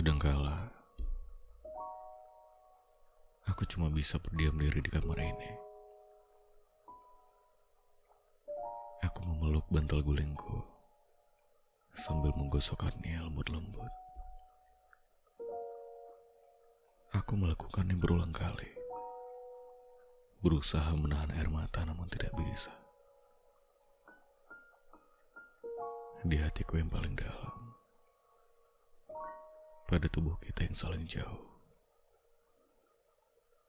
Kadangkala, aku cuma bisa berdiam diri di kamar ini. Aku memeluk bantal gulingku sambil menggosokkannya lembut-lembut. Aku melakukannya berulang kali. Berusaha menahan air mata namun tidak bisa. Di hatiku yang paling dalam. Pada tubuh kita yang saling jauh.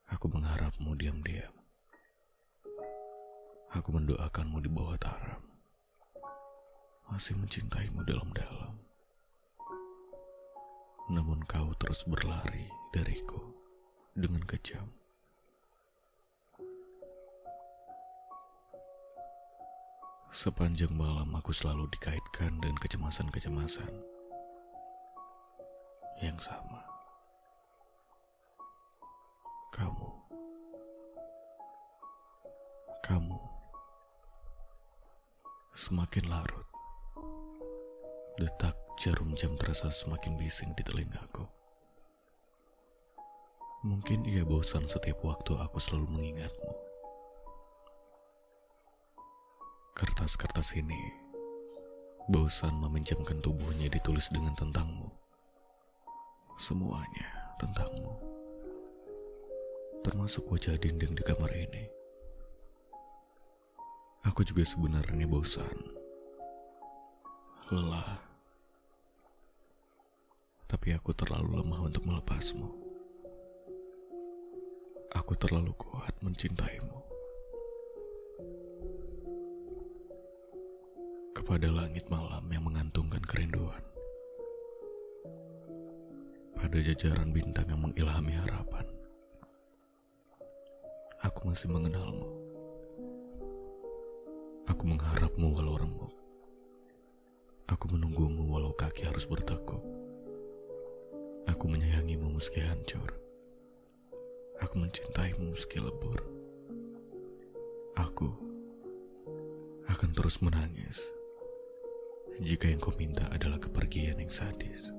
Aku mengharapmu diam-diam. Aku mendoakanmu di bawah taram. Masih mencintaimu dalam-dalam. Namun kau terus berlari dariku dengan kejam. Sepanjang malam aku selalu dikaitkan dengan kecemasan-kecemasan yang sama. Kamu, kamu semakin larut. Detak jarum jam terasa semakin bising di telingaku. Mungkin ia bosan setiap waktu aku selalu mengingatmu. Kertas-kertas ini bosan meminjamkan tubuhnya ditulis dengan tentangmu. Semuanya tentangmu. Termasuk wajah dinding di kamar ini. Aku juga sebenarnya bosan. Lelah. Tapi aku terlalu lemah untuk melepasmu. Aku terlalu kuat mencintaimu. Kepada langit malam yang mengantungkan kerinduan. Pada jajaran bintang yang mengilhami harapan. Aku masih mengenalmu. Aku mengharapmu walau remuk. Aku menunggumu walau kaki harus bertekuk. Aku menyayangimu meski hancur. Aku mencintaimu meski lebur. Aku akan terus menangis jika yang kau minta adalah kepergian yang sadis.